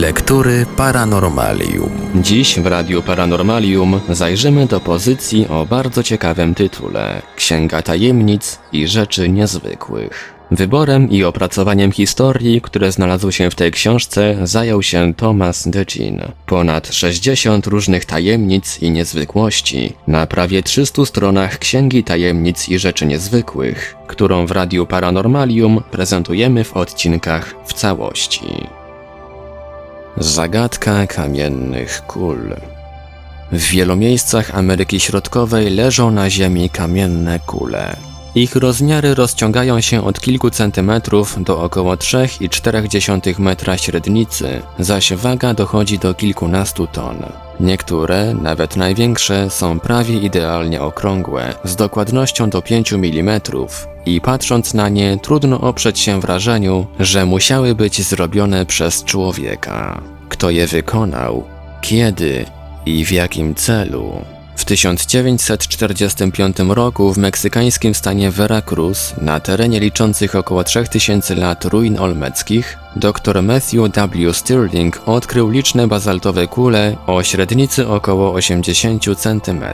Lektury Paranormalium. Dziś w Radiu Paranormalium zajrzymy do pozycji o bardzo ciekawym tytule Księga Tajemnic i Rzeczy Niezwykłych. Wyborem i opracowaniem historii, które znalazły się w tej książce, zajął się Thomas DeGene. Ponad 60 różnych tajemnic i niezwykłości na prawie 300 stronach Księgi Tajemnic i Rzeczy Niezwykłych, którą w Radiu Paranormalium prezentujemy w odcinkach w całości. Zagadka kamiennych kul. W wielu miejscach Ameryki Środkowej leżą na ziemi kamienne kule. Ich rozmiary rozciągają się od kilku centymetrów do około 3,4 metra średnicy, zaś waga dochodzi do kilkunastu ton. Niektóre, nawet największe, są prawie idealnie okrągłe, z dokładnością do 5 mm i patrząc na nie trudno oprzeć się wrażeniu, że musiały być zrobione przez człowieka. Kto je wykonał? Kiedy? I w jakim celu? W 1945 roku w meksykańskim stanie Veracruz, na terenie liczących około 3000 lat ruin olmeckich, dr Matthew W. Stirling odkrył liczne bazaltowe kule o średnicy około 80 cm.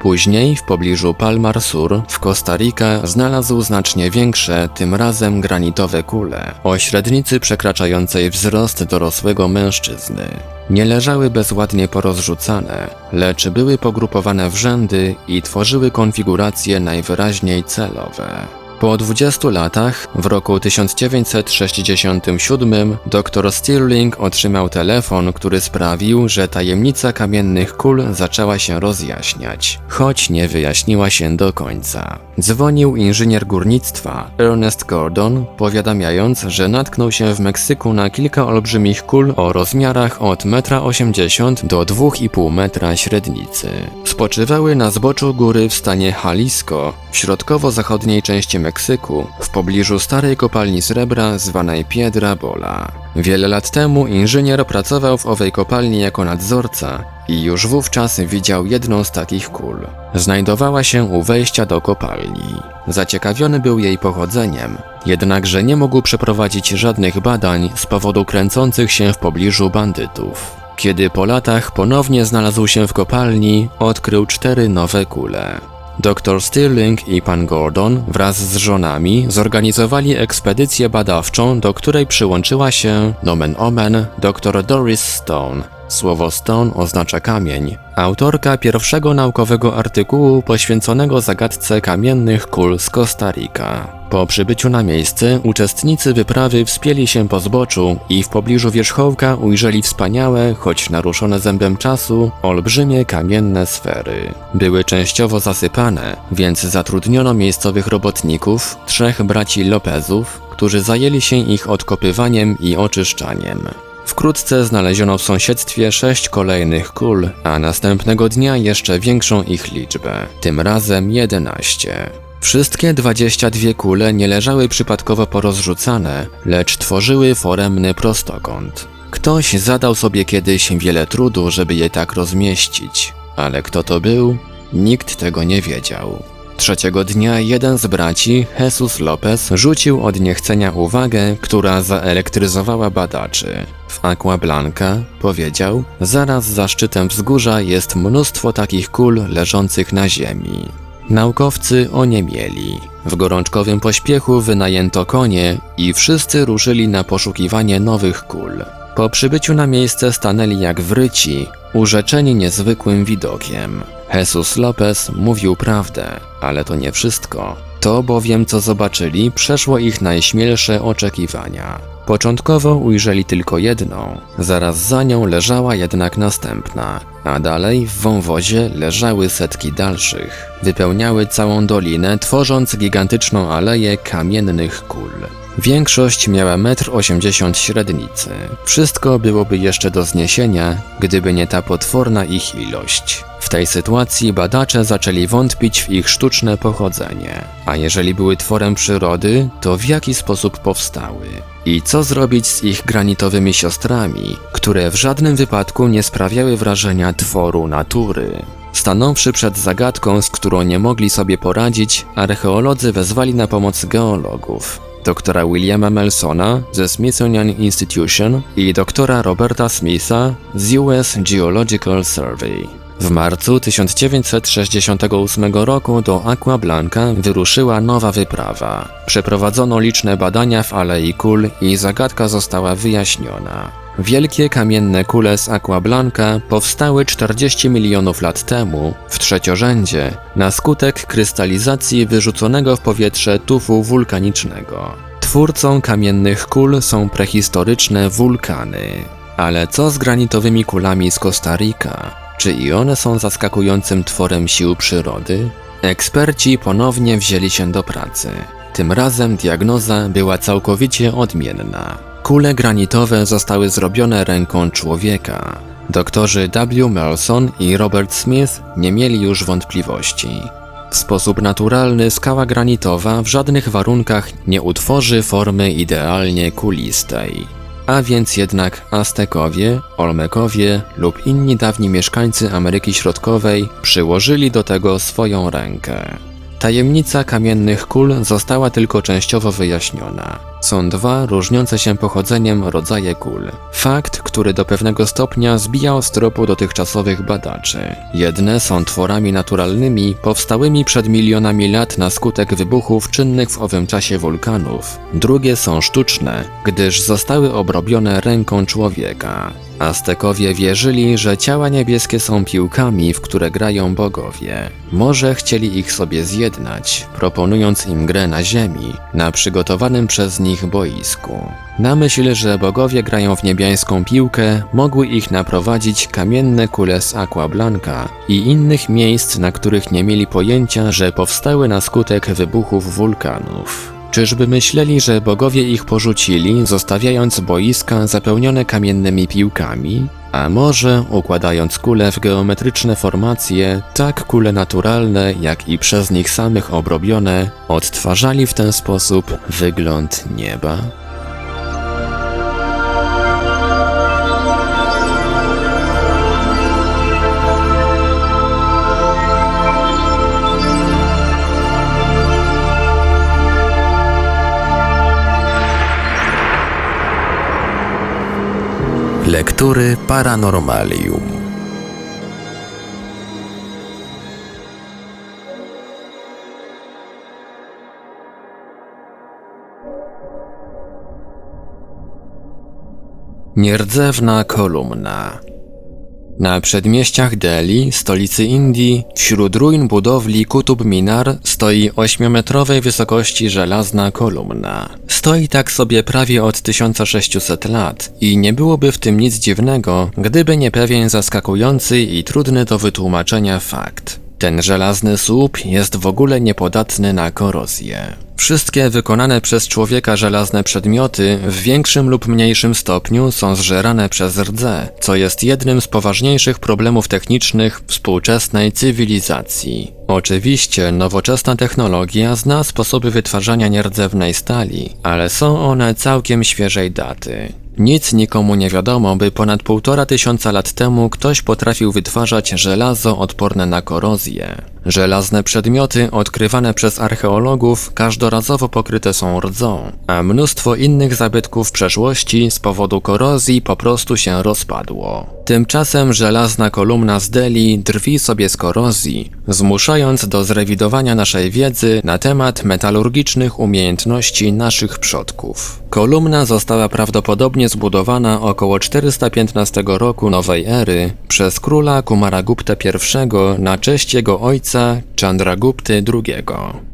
Później w pobliżu Palmar Sur w Costa Rica znalazł znacznie większe, tym razem granitowe kule, o średnicy przekraczającej wzrost dorosłego mężczyzny. Nie leżały bezładnie porozrzucane, lecz były pogrupowane w rzędy i tworzyły konfiguracje najwyraźniej celowe. Po 20 latach, w roku 1967, dr Stirling otrzymał telefon, który sprawił, że tajemnica kamiennych kul zaczęła się rozjaśniać, choć nie wyjaśniła się do końca. Dzwonił inżynier górnictwa Ernest Gordon, powiadamiając, że natknął się w Meksyku na kilka olbrzymich kul o rozmiarach od 1,80 m do 2,5 metra średnicy. Spoczywały na zboczu góry w stanie Jalisco, w środkowo-zachodniej części Meksyku, w pobliżu starej kopalni srebra zwanej Piedra Bola. Wiele lat temu inżynier pracował w owej kopalni jako nadzorca i już wówczas widział jedną z takich kul. Znajdowała się u wejścia do kopalni. Zaciekawiony był jej pochodzeniem, jednakże nie mógł przeprowadzić żadnych badań z powodu kręcących się w pobliżu bandytów. Kiedy po latach ponownie znalazł się w kopalni, odkrył cztery nowe kule. Dr Stirling i pan Gordon wraz z żonami zorganizowali ekspedycję badawczą, do której przyłączyła się nomen omen dr Doris Stone, Słowo stone oznacza kamień. Autorka pierwszego naukowego artykułu poświęconego zagadce kamiennych kul z Costa Rica. Po przybyciu na miejsce uczestnicy wyprawy wspięli się po zboczu i w pobliżu wierzchołka ujrzeli wspaniałe, choć naruszone zębem czasu, olbrzymie kamienne sfery. Były częściowo zasypane, więc zatrudniono miejscowych robotników, trzech braci Lopezów, którzy zajęli się ich odkopywaniem i oczyszczaniem. Wkrótce znaleziono w sąsiedztwie sześć kolejnych kul, a następnego dnia jeszcze większą ich liczbę, tym razem 11. Wszystkie 22 kule nie leżały przypadkowo porozrzucane, lecz tworzyły foremny prostokąt. Ktoś zadał sobie kiedyś wiele trudu, żeby je tak rozmieścić, ale kto to był? Nikt tego nie wiedział. Trzeciego dnia jeden z braci, Jesus Lopez, rzucił od niechcenia uwagę, która zaelektryzowała badaczy. W Aqua Blanca, powiedział, zaraz za szczytem wzgórza jest mnóstwo takich kul leżących na ziemi. Naukowcy oniemieli. W gorączkowym pośpiechu wynajęto konie i wszyscy ruszyli na poszukiwanie nowych kul. Po przybyciu na miejsce stanęli jak wryci, urzeczeni niezwykłym widokiem. Jesus Lopez mówił prawdę, ale to nie wszystko. To bowiem, co zobaczyli, przeszło ich najśmielsze oczekiwania. Początkowo ujrzeli tylko jedną, zaraz za nią leżała jednak następna, a dalej w wąwozie leżały setki dalszych. Wypełniały całą dolinę, tworząc gigantyczną aleję kamiennych kul. Większość miała 1,80 m średnicy. Wszystko byłoby jeszcze do zniesienia, gdyby nie ta potworna ich ilość. W tej sytuacji badacze zaczęli wątpić w ich sztuczne pochodzenie. A jeżeli były tworem przyrody, to w jaki sposób powstały? I co zrobić z ich granitowymi siostrami, które w żadnym wypadku nie sprawiały wrażenia tworu natury? Stanąwszy przed zagadką, z którą nie mogli sobie poradzić, archeolodzy wezwali na pomoc geologów. Doktora Williama Melsona ze Smithsonian Institution i doktora Roberta Smitha z US Geological Survey. W marcu 1968 roku do Aqua Blanca wyruszyła nowa wyprawa. Przeprowadzono liczne badania w Alei Kul i zagadka została wyjaśniona. Wielkie kamienne kule z Aqua Blanca powstały 40 milionów lat temu w trzeciorzędzie na skutek krystalizacji wyrzuconego w powietrze tufu wulkanicznego. Twórcą kamiennych kul są prehistoryczne wulkany. Ale co z granitowymi kulami z Kostarika? Czy i one są zaskakującym tworem sił przyrody? Eksperci ponownie wzięli się do pracy. Tym razem diagnoza była całkowicie odmienna. Kule granitowe zostały zrobione ręką człowieka. Doktorzy W. Melson i Robert Smith nie mieli już wątpliwości. W sposób naturalny skała granitowa w żadnych warunkach nie utworzy formy idealnie kulistej a więc jednak Aztekowie, Olmekowie lub inni dawni mieszkańcy Ameryki Środkowej przyłożyli do tego swoją rękę. Tajemnica kamiennych kul została tylko częściowo wyjaśniona. Są dwa różniące się pochodzeniem rodzaje kul. Fakt, który do pewnego stopnia zbijał z tropu dotychczasowych badaczy. Jedne są tworami naturalnymi, powstałymi przed milionami lat na skutek wybuchów czynnych w owym czasie wulkanów. Drugie są sztuczne, gdyż zostały obrobione ręką człowieka. Aztekowie wierzyli, że ciała niebieskie są piłkami, w które grają bogowie. Może chcieli ich sobie zjednać, proponując im grę na ziemi, na przygotowanym przez nich boisku. Na myśl, że bogowie grają w niebiańską piłkę, mogły ich naprowadzić kamienne kule z Aqua Blanca i innych miejsc, na których nie mieli pojęcia, że powstały na skutek wybuchów wulkanów. Czyżby myśleli, że bogowie ich porzucili, zostawiając boiska zapełnione kamiennymi piłkami? A może, układając kule w geometryczne formacje, tak kule naturalne, jak i przez nich samych obrobione, odtwarzali w ten sposób wygląd nieba? Lektury Paranormalium. Nierdzewna kolumna na przedmieściach Delhi, stolicy Indii, wśród ruin budowli Kutub Minar stoi ośmiometrowej wysokości żelazna kolumna. Stoi tak sobie prawie od 1600 lat i nie byłoby w tym nic dziwnego, gdyby nie pewien zaskakujący i trudny do wytłumaczenia fakt. Ten żelazny słup jest w ogóle niepodatny na korozję. Wszystkie wykonane przez człowieka żelazne przedmioty w większym lub mniejszym stopniu są zżerane przez rdze, co jest jednym z poważniejszych problemów technicznych współczesnej cywilizacji. Oczywiście nowoczesna technologia zna sposoby wytwarzania nierdzewnej stali, ale są one całkiem świeżej daty. Nic nikomu nie wiadomo, by ponad półtora tysiąca lat temu ktoś potrafił wytwarzać żelazo odporne na korozję. Żelazne przedmioty odkrywane przez archeologów każdorazowo pokryte są rdzą, a mnóstwo innych zabytków przeszłości z powodu korozji po prostu się rozpadło. Tymczasem żelazna kolumna z Delhi drwi sobie z korozji, zmuszając do zrewidowania naszej wiedzy na temat metalurgicznych umiejętności naszych przodków. Kolumna została prawdopodobnie zbudowana około 415 roku nowej ery przez króla Kumaragupta I na cześć jego ojca Chandragupty II.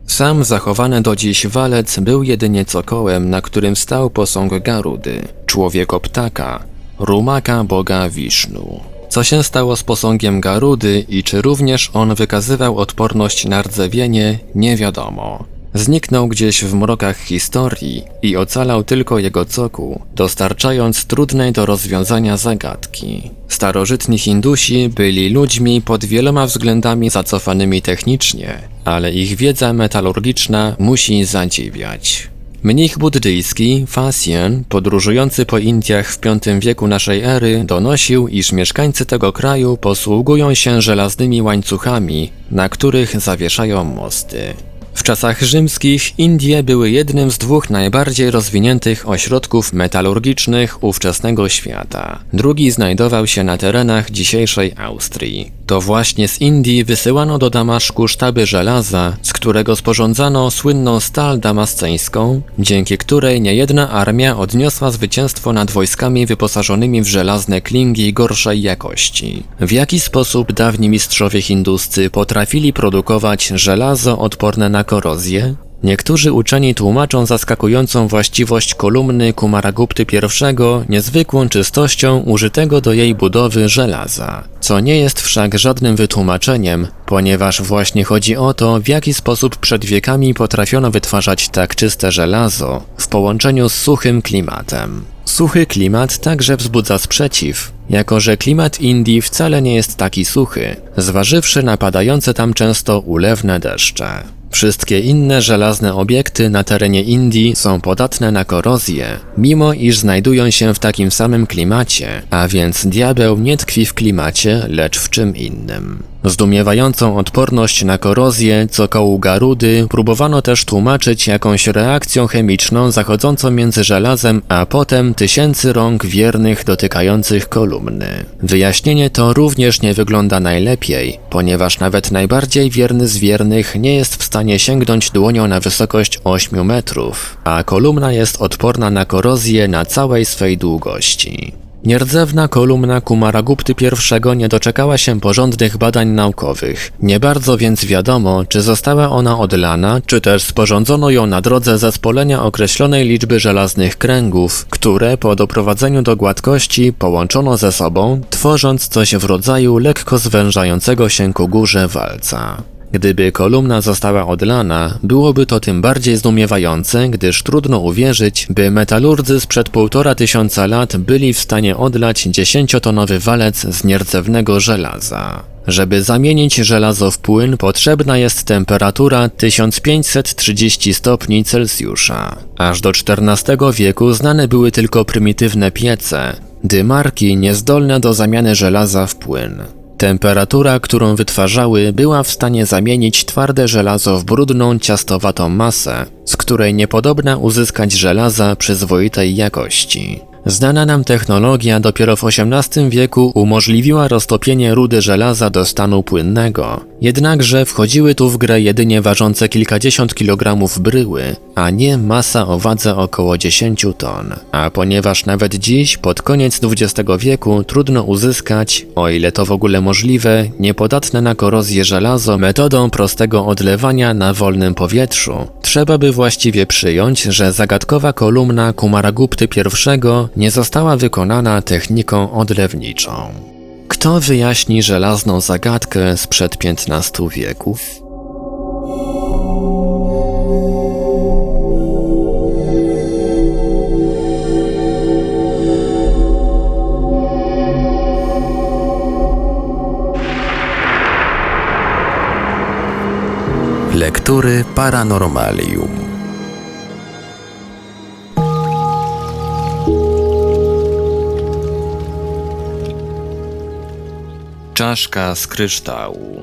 Sam zachowany do dziś walec był jedynie cokołem, na którym stał posąg Garudy, człowieko-ptaka, rumaka boga Wisznu. Co się stało z posągiem Garudy i czy również on wykazywał odporność na rdzewienie, nie wiadomo. Zniknął gdzieś w mrokach historii i ocalał tylko jego cokół, dostarczając trudnej do rozwiązania zagadki. Starożytni Hindusi byli ludźmi pod wieloma względami zacofanymi technicznie, ale ich wiedza metalurgiczna musi zadziwiać. Mnich buddyjski, Fasien, podróżujący po Indiach w V wieku naszej ery, donosił, iż mieszkańcy tego kraju posługują się żelaznymi łańcuchami, na których zawieszają mosty. W czasach rzymskich Indie były jednym z dwóch najbardziej rozwiniętych ośrodków metalurgicznych ówczesnego świata. Drugi znajdował się na terenach dzisiejszej Austrii. To właśnie z Indii wysyłano do Damaszku sztaby żelaza, z którego sporządzano słynną stal damasceńską, dzięki której niejedna armia odniosła zwycięstwo nad wojskami wyposażonymi w żelazne klingi gorszej jakości. W jaki sposób dawni mistrzowie hinduscy potrafili produkować żelazo odporne na korozję? Niektórzy uczeni tłumaczą zaskakującą właściwość kolumny Kumaragupty I niezwykłą czystością użytego do jej budowy żelaza, co nie jest wszak żadnym wytłumaczeniem, ponieważ właśnie chodzi o to, w jaki sposób przed wiekami potrafiono wytwarzać tak czyste żelazo w połączeniu z suchym klimatem. Suchy klimat także wzbudza sprzeciw, jako że klimat Indii wcale nie jest taki suchy, zważywszy na padające tam często ulewne deszcze. Wszystkie inne żelazne obiekty na terenie Indii są podatne na korozję, mimo iż znajdują się w takim samym klimacie, a więc diabeł nie tkwi w klimacie, lecz w czym innym. Zdumiewającą odporność na korozję, co kołu Garudy, próbowano też tłumaczyć jakąś reakcją chemiczną zachodzącą między żelazem, a potem tysięcy rąk wiernych dotykających kolumny. Wyjaśnienie to również nie wygląda najlepiej, ponieważ nawet najbardziej wierny z wiernych nie jest w stanie sięgnąć dłonią na wysokość 8 metrów, a kolumna jest odporna na korozję na całej swej długości. Nierdzewna kolumna Kumaragupty I nie doczekała się porządnych badań naukowych. Nie bardzo więc wiadomo, czy została ona odlana, czy też sporządzono ją na drodze zespolenia określonej liczby żelaznych kręgów, które po doprowadzeniu do gładkości połączono ze sobą, tworząc coś w rodzaju lekko zwężającego się ku górze walca. Gdyby kolumna została odlana, byłoby to tym bardziej zdumiewające, gdyż trudno uwierzyć, by metalurdzy sprzed półtora tysiąca lat byli w stanie odlać dziesięciotonowy walec z nierdzewnego żelaza. Żeby zamienić żelazo w płyn potrzebna jest temperatura 1530 stopni Celsjusza. Aż do XIV wieku znane były tylko prymitywne piece, dymarki niezdolne do zamiany żelaza w płyn. Temperatura, którą wytwarzały, była w stanie zamienić twarde żelazo w brudną, ciastowatą masę, z której niepodobna uzyskać żelaza przyzwoitej jakości. Znana nam technologia dopiero w XVIII wieku umożliwiła roztopienie rudy żelaza do stanu płynnego. Jednakże wchodziły tu w grę jedynie ważące kilkadziesiąt kilogramów bryły, a nie masa o wadze około 10 ton. A ponieważ nawet dziś, pod koniec XX wieku, trudno uzyskać, o ile to w ogóle możliwe, niepodatne na korozję żelazo metodą prostego odlewania na wolnym powietrzu, trzeba by właściwie przyjąć, że zagadkowa kolumna Kumaragupty I nie została wykonana techniką odlewniczą. Kto wyjaśni żelazną zagadkę sprzed 15 wieków? Lektury Paranormalium. Czaszka z kryształu.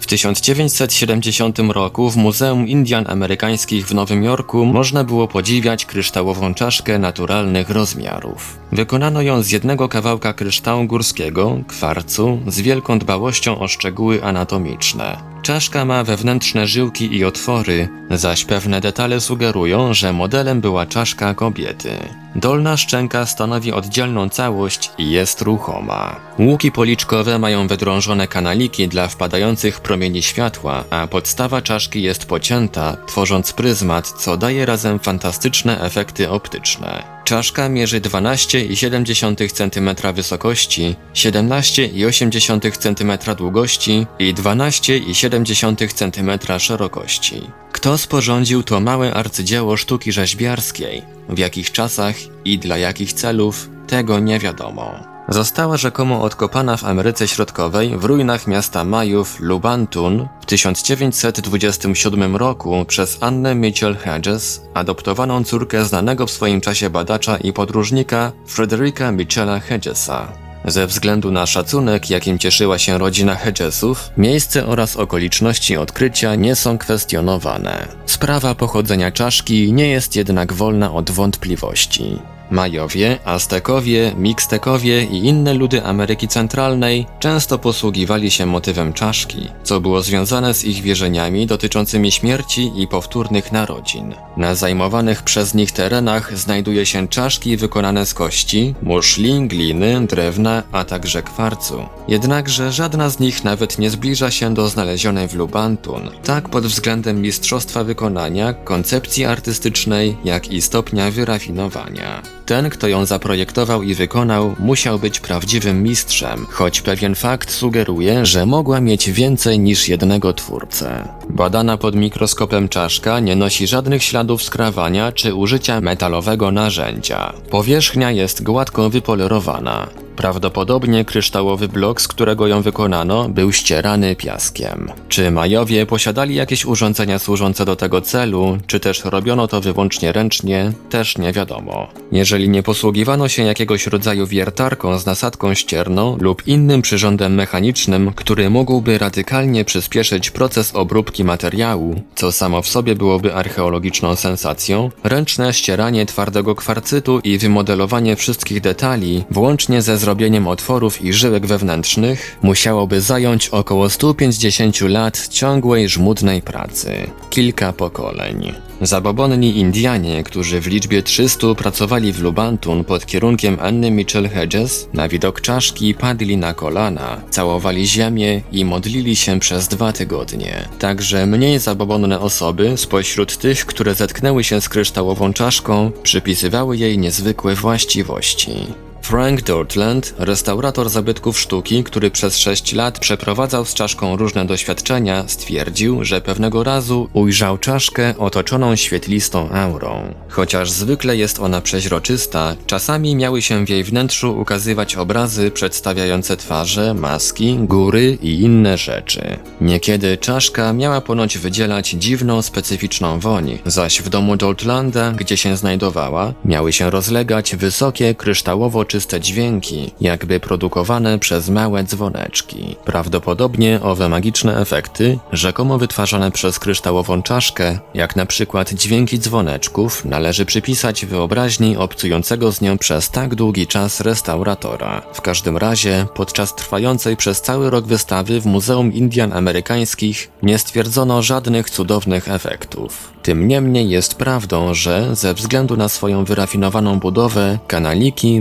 W 1970 roku w Muzeum Indian Amerykańskich w Nowym Jorku można było podziwiać kryształową czaszkę naturalnych rozmiarów. Wykonano ją z jednego kawałka kryształu górskiego, kwarcu, z wielką dbałością o szczegóły anatomiczne. Czaszka ma wewnętrzne żyłki i otwory, zaś pewne detale sugerują, że modelem była czaszka kobiety. Dolna szczęka stanowi oddzielną całość i jest ruchoma. Łuki policzkowe mają wydrążone kanaliki dla wpadających promieni światła, a podstawa czaszki jest pocięta, tworząc pryzmat, co daje razem fantastyczne efekty optyczne. Czaszka mierzy 12,7 cm wysokości, 17,8 cm długości i 12,7 cm szerokości. Kto sporządził to małe arcydzieło sztuki rzeźbiarskiej, w jakich czasach i dla jakich celów, tego nie wiadomo. Została rzekomo odkopana w Ameryce Środkowej w ruinach miasta Majów Lubantun w 1927 roku przez Annę Mitchell Hedges, adoptowaną córkę znanego w swoim czasie badacza i podróżnika Frederica Mitchella Hedgesa. Ze względu na szacunek, jakim cieszyła się rodzina Hedgesów, miejsce oraz okoliczności odkrycia nie są kwestionowane. Sprawa pochodzenia czaszki nie jest jednak wolna od wątpliwości. Majowie, Aztekowie, Mixtekowie i inne ludy Ameryki Centralnej często posługiwali się motywem czaszki, co było związane z ich wierzeniami dotyczącymi śmierci i powtórnych narodzin. Na zajmowanych przez nich terenach znajduje się czaszki wykonane z kości, muszli, gliny, drewna, a także kwarcu. Jednakże żadna z nich nawet nie zbliża się do znalezionej w Lubantun, tak pod względem mistrzostwa wykonania, koncepcji artystycznej, jak i stopnia wyrafinowania. Ten, kto ją zaprojektował i wykonał, musiał być prawdziwym mistrzem, choć pewien fakt sugeruje, że mogła mieć więcej niż jednego twórcę. Badana pod mikroskopem czaszka nie nosi żadnych śladów skrawania czy użycia metalowego narzędzia. Powierzchnia jest gładko wypolerowana. Prawdopodobnie kryształowy blok, z którego ją wykonano, był ścierany piaskiem. Czy Majowie posiadali jakieś urządzenia służące do tego celu, czy też robiono to wyłącznie ręcznie, też nie wiadomo. Jeżeli nie posługiwano się jakiegoś rodzaju wiertarką z nasadką ścierną lub innym przyrządem mechanicznym, który mógłby radykalnie przyspieszyć proces obróbki materiału, co samo w sobie byłoby archeologiczną sensacją, ręczne ścieranie twardego kwarcytu i wymodelowanie wszystkich detali, włącznie ze zrobieniem otworów i żyłek wewnętrznych musiałoby zająć około 150 lat ciągłej żmudnej pracy. Kilka pokoleń. Zabobonni Indianie, którzy w liczbie 300 pracowali w Lubantun pod kierunkiem Anny Mitchell Hedges, na widok czaszki padli na kolana, całowali ziemię i modlili się przez dwa tygodnie. Także mniej zabobonne osoby spośród tych, które zetknęły się z kryształową czaszką, przypisywały jej niezwykłe właściwości. Frank Dortland, restaurator zabytków sztuki, który przez 6 lat przeprowadzał z czaszką różne doświadczenia, stwierdził, że pewnego razu ujrzał czaszkę otoczoną świetlistą aurą. Chociaż zwykle jest ona przeźroczysta, czasami miały się w jej wnętrzu ukazywać obrazy przedstawiające twarze, maski, góry i inne rzeczy. Niekiedy czaszka miała ponoć wydzielać dziwną, specyficzną woń, zaś w domu Dortlanda, gdzie się znajdowała, miały się rozlegać wysokie, kryształowo czyste dźwięki, jakby produkowane przez małe dzwoneczki. Prawdopodobnie owe magiczne efekty, rzekomo wytwarzane przez kryształową czaszkę, jak na przykład dźwięki dzwoneczków, należy przypisać wyobraźni obcującego z nią przez tak długi czas restauratora. W każdym razie, podczas trwającej przez cały rok wystawy w Muzeum Indian Amerykańskich nie stwierdzono żadnych cudownych efektów. Tym niemniej jest prawdą, że ze względu na swoją wyrafinowaną budowę, kanaliki,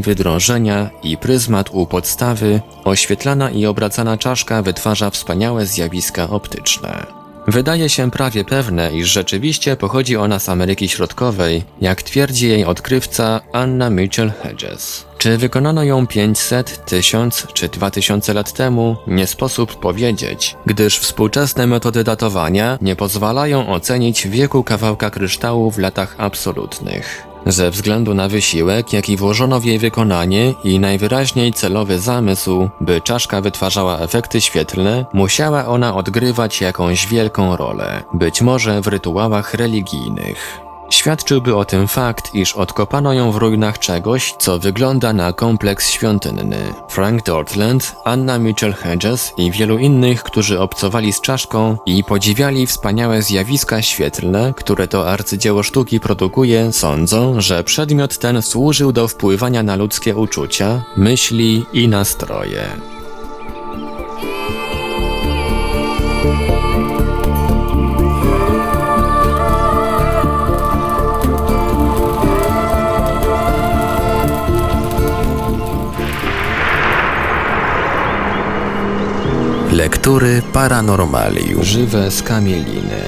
i pryzmat u podstawy, oświetlana i obracana czaszka wytwarza wspaniałe zjawiska optyczne. Wydaje się prawie pewne, iż rzeczywiście pochodzi ona z Ameryki Środkowej, jak twierdzi jej odkrywca Anna Mitchell Hedges. Czy wykonano ją 500, 1000 czy 2000 lat temu, nie sposób powiedzieć, gdyż współczesne metody datowania nie pozwalają ocenić wieku kawałka kryształu w latach absolutnych. Ze względu na wysiłek, jaki włożono w jej wykonanie i najwyraźniej celowy zamysł, by czaszka wytwarzała efekty świetlne, musiała ona odgrywać jakąś wielką rolę, być może w rytuałach religijnych. Świadczyłby o tym fakt, iż odkopano ją w ruinach czegoś, co wygląda na kompleks świątynny. Frank Dortland, Anna Mitchell Hedges i wielu innych, którzy obcowali z czaszką i podziwiali wspaniałe zjawiska świetlne, które to arcydzieło sztuki produkuje, sądzą, że przedmiot ten służył do wpływania na ludzkie uczucia, myśli i nastroje. Lektury Paranormalium. Żywe skamieliny.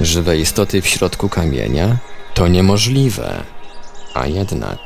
Żywe istoty w środku kamienia? To niemożliwe. A jednak.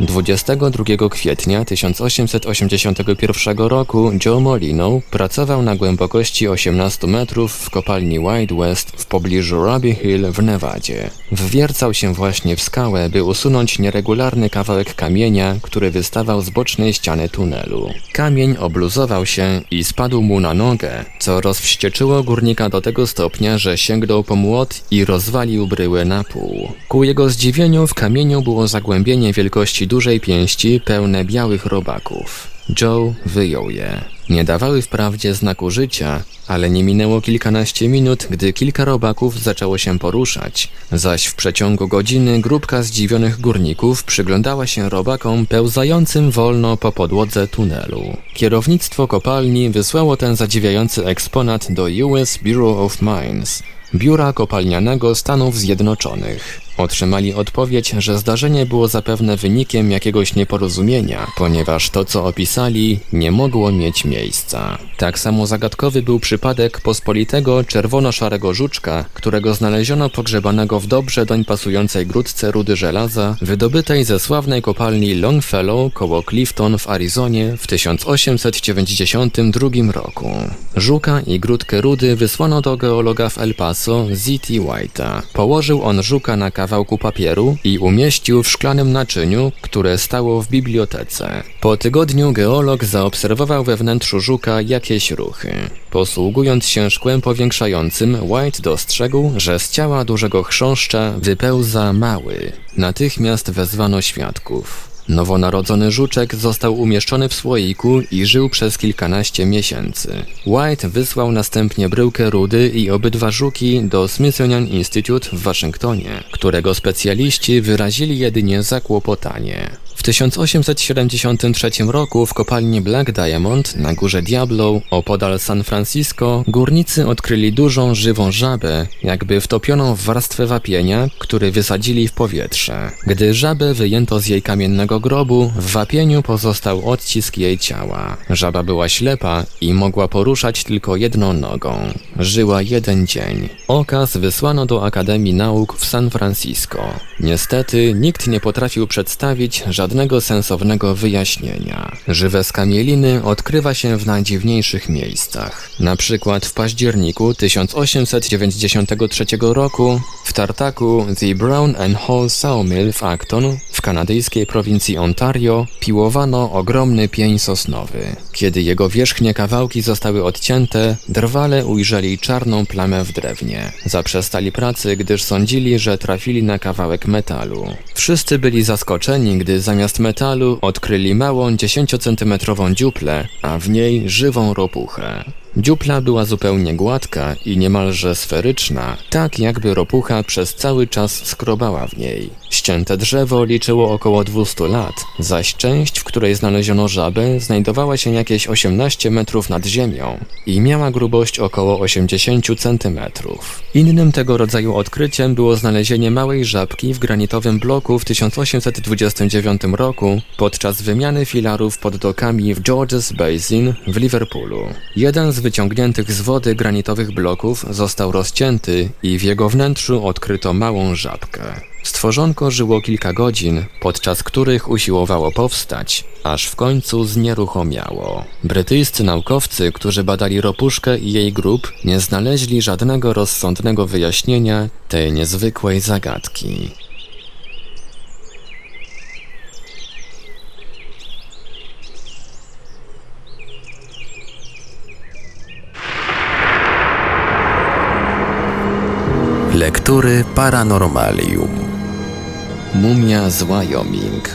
22 kwietnia 1881 roku Joe Molino pracował na głębokości 18 metrów w kopalni White West w pobliżu Robbie Hill w Nevadzie. Wwiercał się właśnie w skałę, by usunąć nieregularny kawałek kamienia, który wystawał z bocznej ściany tunelu. Kamień obluzował się i spadł mu na nogę, co rozwścieczyło górnika do tego stopnia, że sięgnął po młot i rozwalił bryłę na pół. Ku jego zdziwieniu w kamieniu było zagłębienie wielkości dużej pięści pełne białych robaków. Joe wyjął je. Nie dawały wprawdzie znaku życia, ale nie minęło kilkanaście minut, gdy kilka robaków zaczęło się poruszać, zaś w przeciągu godziny grupka zdziwionych górników przyglądała się robakom pełzającym wolno po podłodze tunelu. Kierownictwo kopalni wysłało ten zadziwiający eksponat do US Bureau of Mines, biura kopalnianego Stanów Zjednoczonych. Otrzymali odpowiedź, że zdarzenie było zapewne wynikiem jakiegoś nieporozumienia, ponieważ to, co opisali, nie mogło mieć miejsca. Tak samo zagadkowy był przypadek pospolitego czerwono-szarego żuczka, którego znaleziono pogrzebanego w dobrze doń pasującej grudce rudy żelaza, wydobytej ze sławnej kopalni Longfellow koło Clifton w Arizonie w 1892 roku. Żuka i grudkę rudy wysłano do geologa w El Paso Z.T. White'a. Położył on żuka na kawałku papieru i umieścił w szklanym naczyniu, które stało w bibliotece. Po tygodniu geolog zaobserwował we wnętrzu żuka jakieś ruchy. Posługując się szkłem powiększającym, White dostrzegł, że z ciała dużego chrząszcza wypełza mały. Natychmiast wezwano świadków. Nowonarodzony żuczek został umieszczony w słoiku i żył przez kilkanaście miesięcy. White wysłał następnie bryłkę rudy i obydwa żuki do Smithsonian Institute w Waszyngtonie, którego specjaliści wyrazili jedynie zakłopotanie. W 1873 roku w kopalni Black Diamond na górze Diablo opodal San Francisco górnicy odkryli dużą żywą żabę, jakby wtopioną w warstwę wapienia, który wysadzili w powietrze. Gdy żabę wyjęto z jej kamiennego grobu, w wapieniu pozostał odcisk jej ciała. Żaba była ślepa i mogła poruszać tylko jedną nogą. Żyła jeden dzień. Okaz wysłano do Akademii Nauk w San Francisco. Niestety nikt nie potrafił przedstawić żadnego sensownego wyjaśnienia. Żywe skamieliny odkrywa się w najdziwniejszych miejscach. Na przykład w październiku 1893 roku w tartaku The Brown and Hall Sawmill w Acton w kanadyjskiej prowincji Ontario piłowano ogromny pień sosnowy. Kiedy jego wierzchnie kawałki zostały odcięte, drwale ujrzeli czarną plamę w drewnie. Zaprzestali pracy, gdyż sądzili, że trafili na kawałek metalu. Wszyscy byli zaskoczeni, gdy zamiast metalu odkryli małą 10-centymetrową dziuplę, a w niej żywą ropuchę. Dziupla była zupełnie gładka i niemalże sferyczna, tak jakby ropucha przez cały czas skrobała w niej. Ścięte drzewo liczyło około 200 lat, zaś część, w której znaleziono żabę, znajdowała się jakieś 18 metrów nad ziemią i miała grubość około 80 centymetrów. Innym tego rodzaju odkryciem było znalezienie małej żabki w granitowym bloku w 1829 roku podczas wymiany filarów pod dokami w Georges Basin w Liverpoolu. Jeden z wyciągniętych z wody granitowych bloków został rozcięty i w jego wnętrzu odkryto małą żabkę. Stworzonko żyło kilka godzin, podczas których usiłowało powstać, aż w końcu znieruchomiało. Brytyjscy naukowcy, którzy badali ropuszkę i jej grób, nie znaleźli żadnego rozsądnego wyjaśnienia tej niezwykłej zagadki. Lektury Paranormalium. Mumia z Wyoming.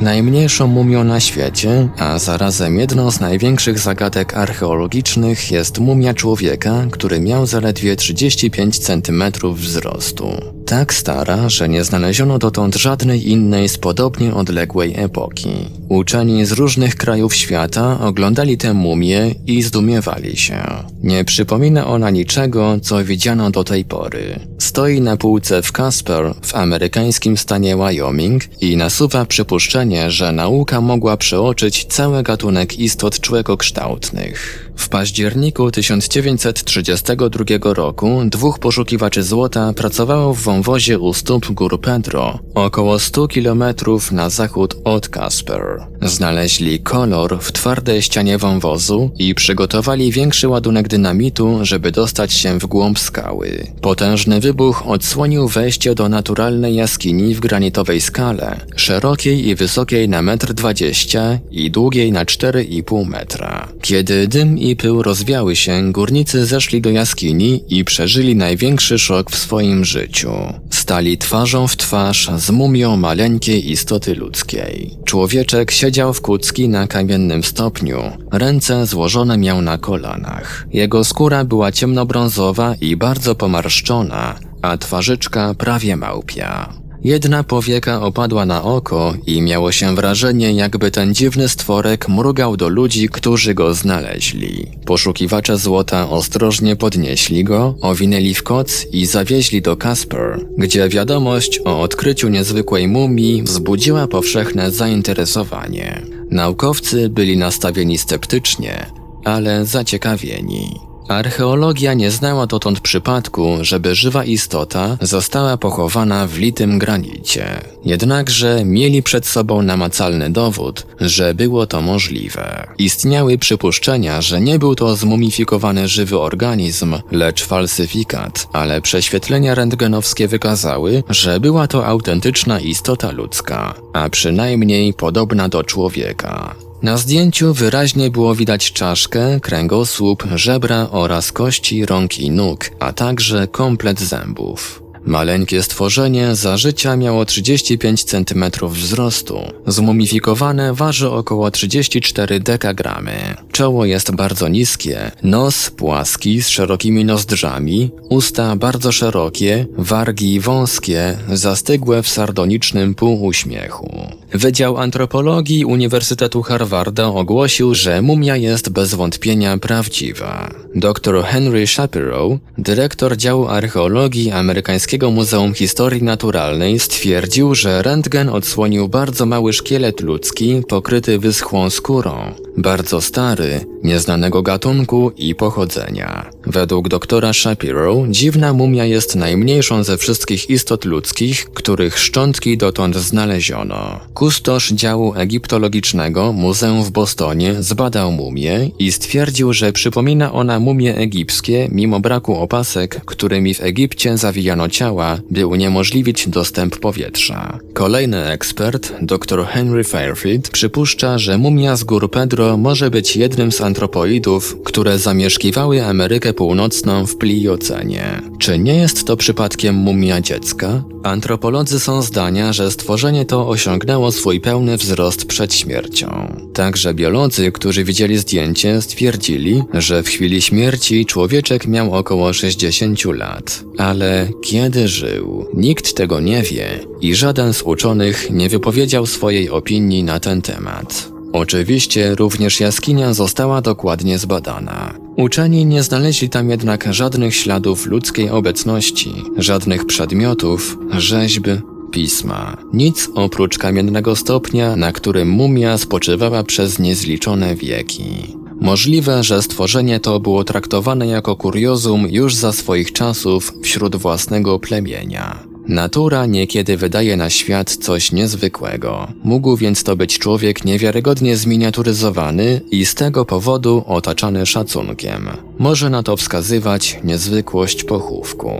Najmniejszą mumią na świecie, a zarazem jedną z największych zagadek archeologicznych jest mumia człowieka, który miał zaledwie 35 cm wzrostu. Tak stara, że nie znaleziono dotąd żadnej innej z podobnie odległej epoki. Uczeni z różnych krajów świata oglądali tę mumię i zdumiewali się. Nie przypomina ona niczego, co widziano do tej pory. Stoi na półce w Casper w amerykańskim stanie Wyoming i nasuwa przypuszczenie, że nauka mogła przeoczyć cały gatunek istot człekokształtnych. W październiku 1932 roku dwóch poszukiwaczy złota pracowało w wąwozie u stóp gór Pedro, około 100 km na zachód od Casper. Znaleźli kolor w twardej ścianie wąwozu i przygotowali większy ładunek dynamitu, żeby dostać się w głąb skały. Potężny wybuch odsłonił wejście do naturalnej jaskini w granitowej skale, szerokiej i wysokiej na 1,20 m i długiej na 4,5 metra. Kiedy dym i pył rozwiały się, górnicy zeszli do jaskini i przeżyli największy szok w swoim życiu. Stali twarzą w twarz z mumią maleńkiej istoty ludzkiej. Człowieczek siedział w kucki na kamiennym stopniu, ręce złożone miał na kolanach. Jego skóra była ciemnobrązowa i bardzo pomarszczona, a twarzyczka prawie małpia. Jedna powieka opadła na oko i miało się wrażenie, jakby ten dziwny stworek mrugał do ludzi, którzy go znaleźli. Poszukiwacze złota ostrożnie podnieśli go, owinęli w koc i zawieźli do Casper, gdzie wiadomość o odkryciu niezwykłej mumii wzbudziła powszechne zainteresowanie. Naukowcy byli nastawieni sceptycznie, ale zaciekawieni. Archeologia nie znała dotąd przypadku, żeby żywa istota została pochowana w litym granicie. Jednakże mieli przed sobą namacalny dowód, że było to możliwe. Istniały przypuszczenia, że nie był to zmumifikowany żywy organizm, lecz falsyfikat, ale prześwietlenia rentgenowskie wykazały, że była to autentyczna istota ludzka, a przynajmniej podobna do człowieka. Na zdjęciu wyraźnie było widać czaszkę, kręgosłup, żebra oraz kości rąk i nóg, a także komplet zębów. Maleńkie stworzenie za życia miało 35 cm wzrostu. Zmumifikowane waży około 34 dekagramy. Czoło jest bardzo niskie, nos płaski z szerokimi nozdrzami, usta bardzo szerokie, wargi wąskie, zastygłe w sardonicznym półuśmiechu. Wydział Antropologii Uniwersytetu Harvarda ogłosił, że mumia jest bez wątpienia prawdziwa. Dr Henry Shapiro, dyrektor działu archeologii Amerykańskiego Muzeum Historii Naturalnej, stwierdził, że rentgen odsłonił bardzo mały szkielet ludzki pokryty wyschłą skórą, bardzo stary, nieznanego gatunku i pochodzenia. Według doktora Shapiro dziwna mumia jest najmniejszą ze wszystkich istot ludzkich, których szczątki dotąd znaleziono. Kustosz działu egiptologicznego Muzeum w Bostonie zbadał mumię i stwierdził, że przypomina ona mumie egipskie mimo braku opasek, którymi w Egipcie zawijano ciała, by uniemożliwić dostęp powietrza. Kolejny ekspert, dr Henry Fairfield, przypuszcza, że mumia z gór Pedro może być jednym z antropoidów, które zamieszkiwały Amerykę Północną w Pliocenie. Czy nie jest to przypadkiem mumia dziecka? Antropolodzy są zdania, że stworzenie to osiągnęło swój pełny wzrost przed śmiercią. Także biolodzy, którzy widzieli zdjęcie, stwierdzili, że w chwili śmierci człowieczek miał około 60 lat. Ale kiedy żył? Nikt tego nie wie i żaden z uczonych nie wypowiedział swojej opinii na ten temat. Oczywiście również jaskinia została dokładnie zbadana. Uczeni nie znaleźli tam jednak żadnych śladów ludzkiej obecności, żadnych przedmiotów, rzeźb, pisma. Nic oprócz kamiennego stopnia, na którym mumia spoczywała przez niezliczone wieki. Możliwe, że stworzenie to było traktowane jako kuriozum już za swoich czasów wśród własnego plemienia. Natura niekiedy wydaje na świat coś niezwykłego. Mógł więc to być człowiek niewiarygodnie zminiaturyzowany i z tego powodu otaczany szacunkiem. Może na to wskazywać niezwykłość pochówku.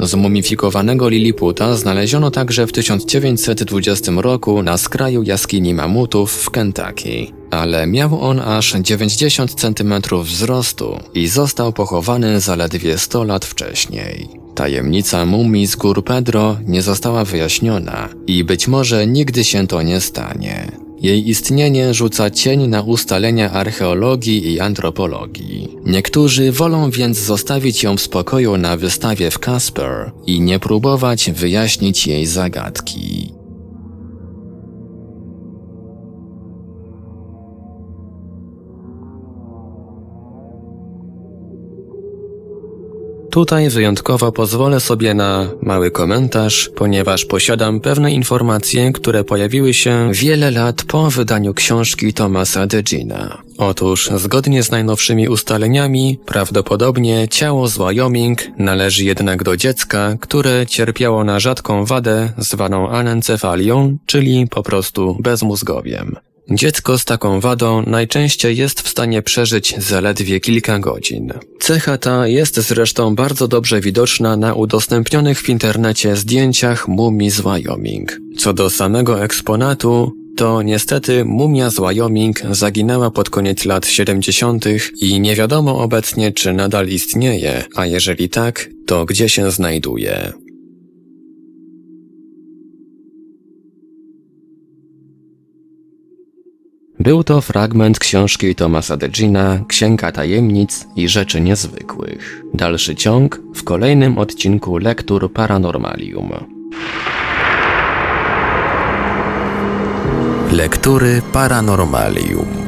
Zmumifikowanego Liliputa znaleziono także w 1920 roku na skraju jaskini mamutów w Kentucky, ale miał on aż 90 cm wzrostu i został pochowany zaledwie 100 lat wcześniej. Tajemnica mumii z gór Pedro nie została wyjaśniona i być może nigdy się to nie stanie. Jej istnienie rzuca cień na ustalenia archeologii i antropologii. Niektórzy wolą więc zostawić ją w spokoju na wystawie w Casper i nie próbować wyjaśnić jej zagadki. Tutaj wyjątkowo pozwolę sobie na mały komentarz, ponieważ posiadam pewne informacje, które pojawiły się wiele lat po wydaniu książki Thomasa Degina. Otóż, zgodnie z najnowszymi ustaleniami, prawdopodobnie ciało z Wyoming należy jednak do dziecka, które cierpiało na rzadką wadę zwaną anencefalią, czyli po prostu bezmózgowiem. Dziecko z taką wadą najczęściej jest w stanie przeżyć zaledwie kilka godzin. Cecha ta jest zresztą bardzo dobrze widoczna na udostępnionych w internecie zdjęciach mumii z Wyoming. Co do samego eksponatu, to niestety mumia z Wyoming zaginęła pod koniec lat 70. i nie wiadomo obecnie, czy nadal istnieje, a jeżeli tak, to gdzie się znajduje. Był to fragment książki Thomasa Degina Księga Tajemnic i Rzeczy Niezwykłych. Dalszy ciąg w kolejnym odcinku Lektur Paranormalium. Lektury Paranormalium.